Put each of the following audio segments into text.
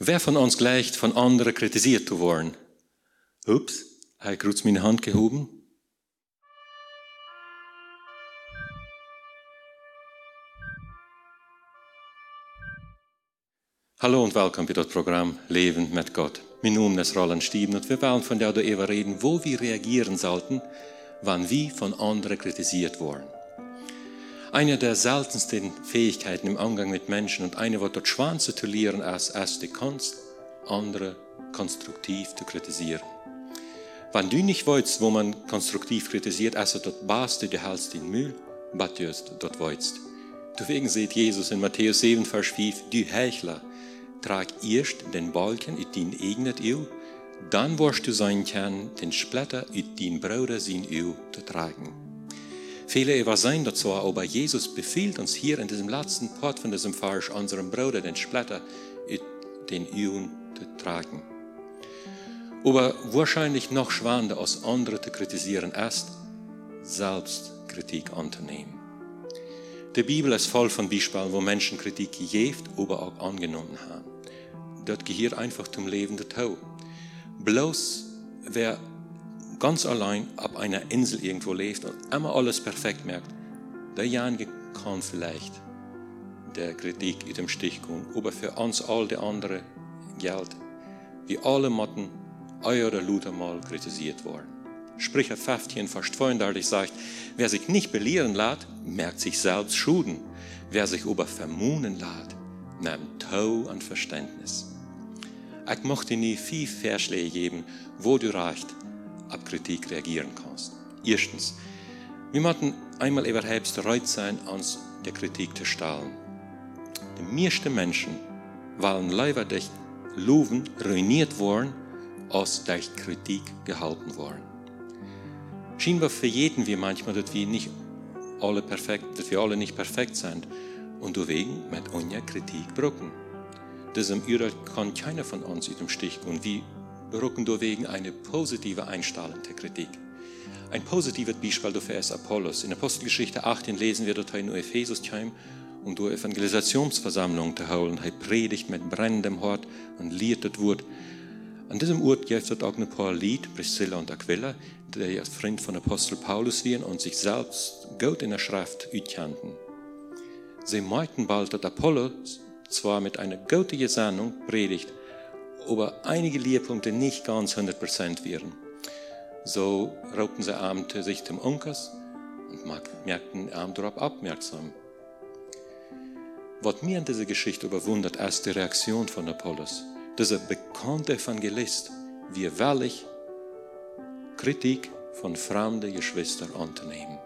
Wer von uns gleicht, von anderen kritisiert zu werden? Ups, er hat kurz meine Hand gehoben. Hallo und willkommen bei das Programm Leben mit Gott. Mein Name ist Roland Stieben und wir wollen von der Eva reden, wo wir reagieren sollten, wann wir von anderen kritisiert wurden. Eine der seltensten Fähigkeiten im Umgang mit Menschen und eine, die dort schwan zu tolerieren, ist die Kunst, andere konstruktiv zu kritisieren. Wenn du nicht weißt, wo man konstruktiv kritisiert, also dort baust du die Hals den Müll, was du dort weißt. Deswegen sieht Jesus in Matthäus 7, Vers 5, du Heuchler, trag erst den Balken in den eignet Öl, dann wirst du sein können, den Splitter in den Bruder sein Öl zu tragen. Viele Viele sein dazu, aber Jesus befiehlt uns hier in diesem letzten Part von diesem Vers, unserem Bruder den Splitter in den Öl zu tragen. Aber wahrscheinlich noch schwander als andere zu kritisieren ist, Selbstkritik anzunehmen. Die Bibel ist voll von Beispielen, wo Menschen Kritik gegeben, aber auch angenommen haben. Dort gehört einfach zum Leben der Tau. Bloß wer ganz allein auf einer Insel irgendwo lebt und immer alles perfekt merkt, derjenige kann vielleicht der Kritik in dem Stich kommen. Aber für uns all die anderen gilt, wie alle Motten eure Luther mal kritisiert worden. Sprüche 15, Vers 32 sagt, wer sich nicht belehren lässt, merkt sich selbst Schuden. Wer sich aber vermunen lässt, nimmt Tau an Verständnis. Ich möchte nie viel Vorschläge geben, wo du reicht, auf Kritik reagieren kannst. Erstens, wir müssen einmal überhaupt bereit sein, uns der Kritik zu stellen. Die meisten Menschen wollen leider durch Loven ruiniert worden, als durch Kritik gehalten worden. Scheinbar verjeten wir manchmal, dass wir nicht alle perfekt, dass wir alle nicht perfekt sind und deswegen mit unserer Kritik brücken. Urteil kann keiner von uns in dem Stich gehen, wie berücken deswegen eine positive Einstellung der Kritik. Ein positives Beispiel dafür ist Apollos. In Apostelgeschichte 18 lesen wir dort in Ephesus heim, um durch Evangelisationsversammlung zu holen. Er predigt mit brennendem Hort und lehrt das Wort. An diesem Ort gibt es auch ein paar Lied, Priscilla und Aquila, die als Freund von Apostel Paulus waren und sich selbst gut in der Schrift utkannten. Sie meinten bald, dass Apollos zwar mit einer guten Sendung predigt, aber einige Lehrpunkte nicht ganz 100% wären. So raubten sie abend sich dem Unkers und merkten abend darauf aufmerksam. Was mir an dieser Geschichte überwundert, ist die Reaktion von Apollos. Dieser bekannte Evangelist, wie wahrlich Kritik von fremden Geschwistern anzunehmen.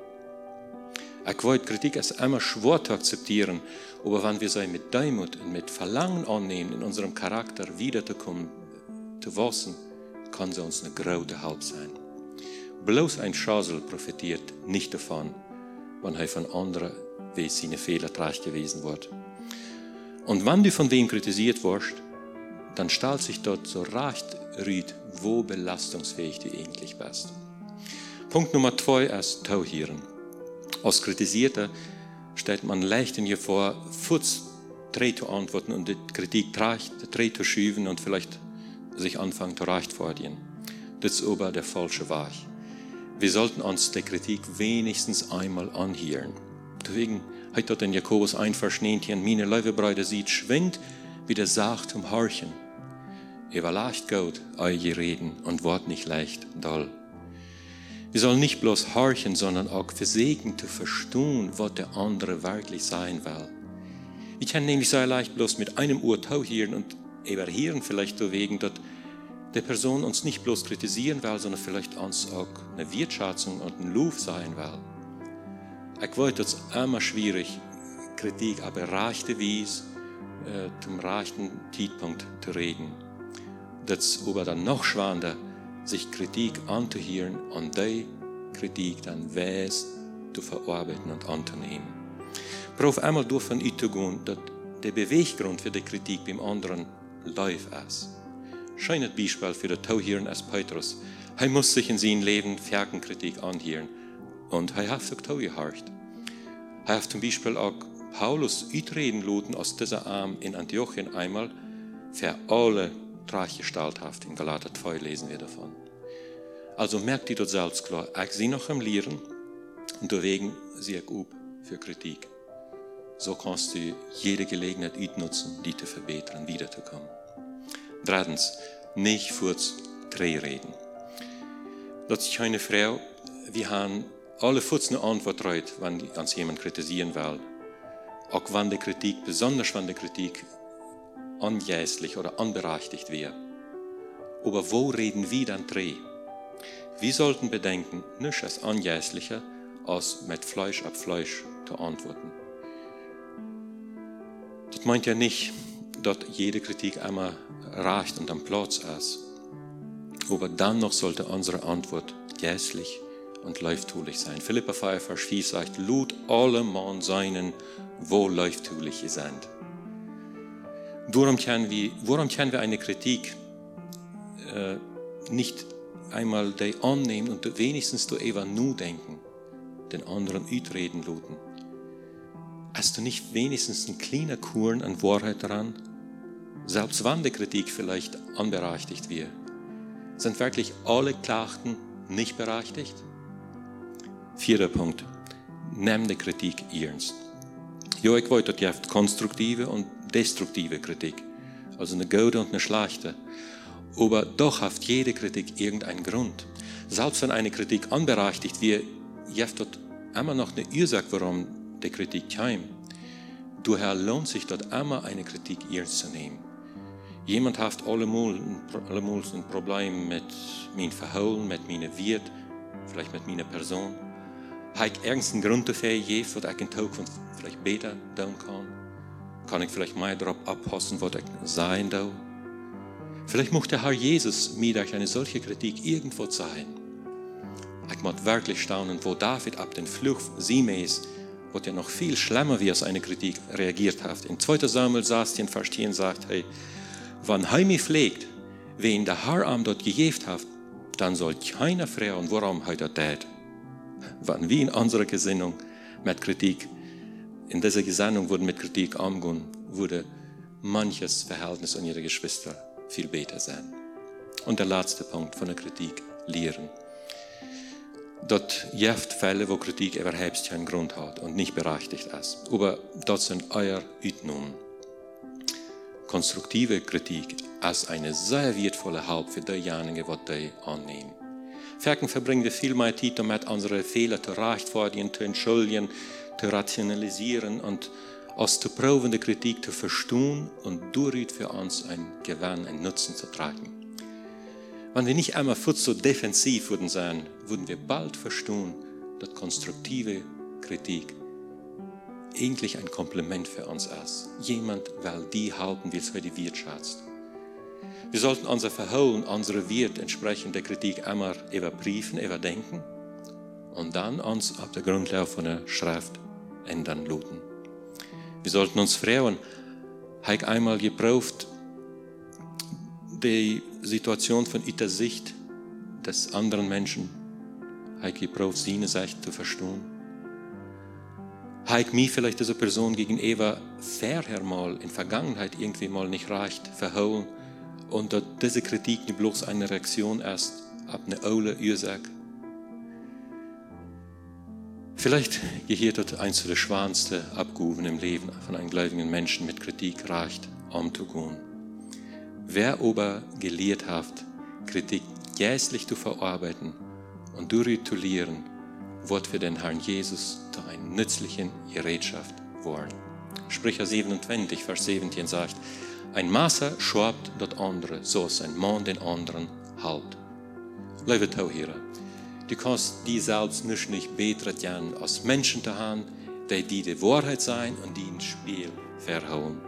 Ich weiß, Kritik ist immer schwer zu akzeptieren, aber wenn wir sie mit Demut und mit Verlangen annehmen, in unserem Charakter wiederzukommen, zu wachsen, kann sie uns eine große Halt sein. Bloß ein Schasel profitiert nicht davon, wenn er von anderen wie seine Fehler trage gewesen wird. Und wenn du von wem kritisiert wirst, dann stellt sich dort so recht rüd, wo belastungsfähig du eigentlich bist. Punkt Nummer zwei ist Tauhieren. Als Kritisierter stellt man leicht in ihr vor, Futz dreh zu antworten und die Kritik dreh zu schieben und vielleicht sich anfangen zu rechtfertigen. Das ist aber der falsche Weg. Wir sollten uns der Kritik wenigstens einmal anhören. Deswegen hat dort in Jakobus ein Verschneentchen, meine Leibebreide sieht, schwingt wie der Sacht zum Horchen. Überleicht Gott eure Reden und wort nicht leicht doll. Wir sollen nicht bloß horchen, sondern auch versegen zu verstehen, was der andere wirklich sein will. Wir können nämlich sehr leicht bloß mit einem Ohr tauhieren und überhören vielleicht wegen, dass der Person uns nicht bloß kritisieren will, sondern vielleicht uns auch eine Wertschätzung und ein Lob sein will. Ich weiß, es immer schwierig, Kritik aber rechte Wies äh, zum rechten Zeitpunkt zu reden. Das ist aber dann noch schwander, sich Kritik anzuhören und die Kritik dann weiß zu verarbeiten und anzunehmen. Prof einmal davon auszugehen, dass der Beweggrund für die Kritik beim anderen läuft ist. Schönes Beispiel für das Tauhören als Petrus. Er muss sich in seinem Leben Ferkenkritik anhören und er hat auch gehört. Er hat zum Beispiel auch Paulus utreden lassen aus dieser Arm in Antiochien einmal, für alle Trachgestalthaft. In Galater 2 lesen wir davon. Also merkt ihr dort selbst klar, ich sie noch am Lehren und deswegen sie ich für Kritik. So kannst du jede Gelegenheit nutzen, die zu verbessern, wiederzukommen. Drittens, nicht kurz dreh reden. Dat ist eine Frau, wir haben alle kurz eine Antwort reut, wenn uns jemand kritisieren will. Auch wenn die Kritik, besonders wenn die Kritik anjäßlich oder anberechtigt wäre. Aber wo reden wir dann dreh? Wir sollten bedenken, nicht als anjäßlicher, als mit Fleisch ab Fleisch zu antworten. Das meint ja nicht, dass jede Kritik einmal reicht und am Platz ist. Aber dann noch sollte unsere Antwort jäßlich und leuftulich sein. Philippa 5, Vers 4 sagt, lud alle Mann seinen, wo leuftulich sind. Warum können wir, warum können wir eine Kritik äh, nicht einmal die annehmen und wenigstens du Eva nur denken, den anderen utreden luten? Hast du nicht wenigstens ein kleiner Kuren an Wahrheit daran? Selbst wenn die Kritik vielleicht anberechtigt wird, sind wirklich alle Klachten nicht berechtigt? Vierter Punkt. Nimm die Kritik ernst. Ja, ich wollte, ihr konstruktive und destruktive Kritik, also eine gute und eine schlechte. Aber doch hat jede Kritik irgendeinen Grund. Selbst wenn eine Kritik anberechtigt wird, gibt dort immer noch eine Ursache, warum die Kritik kommt. Daher lohnt sich dort immer eine Kritik ernst zu nehmen. Jemand hat allemal, ein Problem mit meinem Verhalten, mit meiner Wert, vielleicht mit meiner Person. Habe ich irgendeinen Grund dafür, was ich in Zukunft vielleicht besser tun kann? Kann ich vielleicht mehr darauf abpassen, was ich sein darf? Vielleicht möchte der Herr Jesus mir durch eine solche Kritik irgendwo zeigen. Ich muss wirklich staunen, wo David ab den Fluch Simeis, wo er noch viel schlimmer wie aus einer Kritik reagiert hat. In 2. Samuel saß in Vers 10 sagt, hey, wenn er mich pflegt, wen der Herr am dort gegeben hat, dann soll keiner fragen, warum er das tät. Wenn wir in unserer Gesinnung mit Kritik, in dieser Gesinnung wurden mit Kritik umgehen, würde manches Verhältnis an ihre Geschwister viel besser sein. Und der letzte Punkt von der Kritik, lehren. Dort gibt Fälle, wo Kritik überhaupt keinen Grund hat und nicht berechtigt ist. Aber das sind euer Utnungen konstruktive Kritik als eine sehr wertvolle Halb für diejenigen, die die annehmen. Verken verbringen wir viel mehr Zeit damit, unsere Fehler zu rechtfertigen, zu entschuldigen, zu rationalisieren und aus der Proben der Kritik zu verstehen und durch für uns ein Gewinn, ein Nutzen zu tragen. Wenn wir nicht einmal kurz so defensiv würden sein, würden wir bald verstehen, dass konstruktive Kritik eigentlich ein Kompliment für uns ist. Jemand will die halten, wie es für die Wirtschaft. Wir sollten unser Verhalten, unsere Wert entsprechend der Kritik immer überprüfen, überdenken und dann uns auf der Grundlage von der Schrift ändern lassen. Wir sollten uns fragen, habe ich einmal geprüft, die Situation von ihrer Sicht des anderen Menschen, ich geprüft, seine Sicht zu verstehen? ich mich vielleicht diese Person gegen Eva vorher mal in Vergangenheit irgendwie mal nicht reicht verhauen und dass diese Kritik nicht bloß eine Reaktion ist ab eine aule Ursache. Vielleicht gehört dort eins der schwansten Abgaben im Leben von einem gläubigen Menschen mit Kritik reicht, umzugehen. Wer aber gelehrt hat, Kritik jäßlich zu verarbeiten und durchzulieren, wird für den Herrn Jesus zu einer nützlichen Gerätschaft worden. Sprecher 27, Vers 17 sagt, ein Maßer schabt das andere, so als ein Mann den anderen halt. Liebe Tauhierer, du kannst die selbst nicht, nicht besser tun, als Menschen zu haben, die die die Wahrheit sein und die ins Spiel verhauen.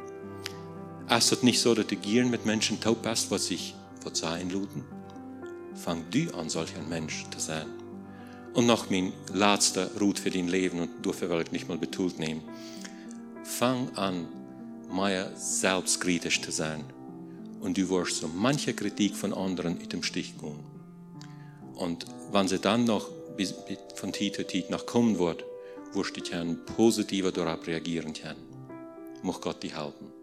Ist es nicht so, dass du gern mit Menschen taub bist, was sich verzeihen luten? Fang du an, solch ein Mensch zu sein. Und noch mein letzter Rut für dein Leben und dafür will ich nicht mal betont nehmen. Fang an, mehr selbstkritisch zu sein. Und du wirst so manche Kritik von anderen in dem Stich gehen. Und wenn sie dann noch von Zeit zu Zeit noch kommen wird, wirst du positiver darauf reagieren können. Muss Gott dich helfen.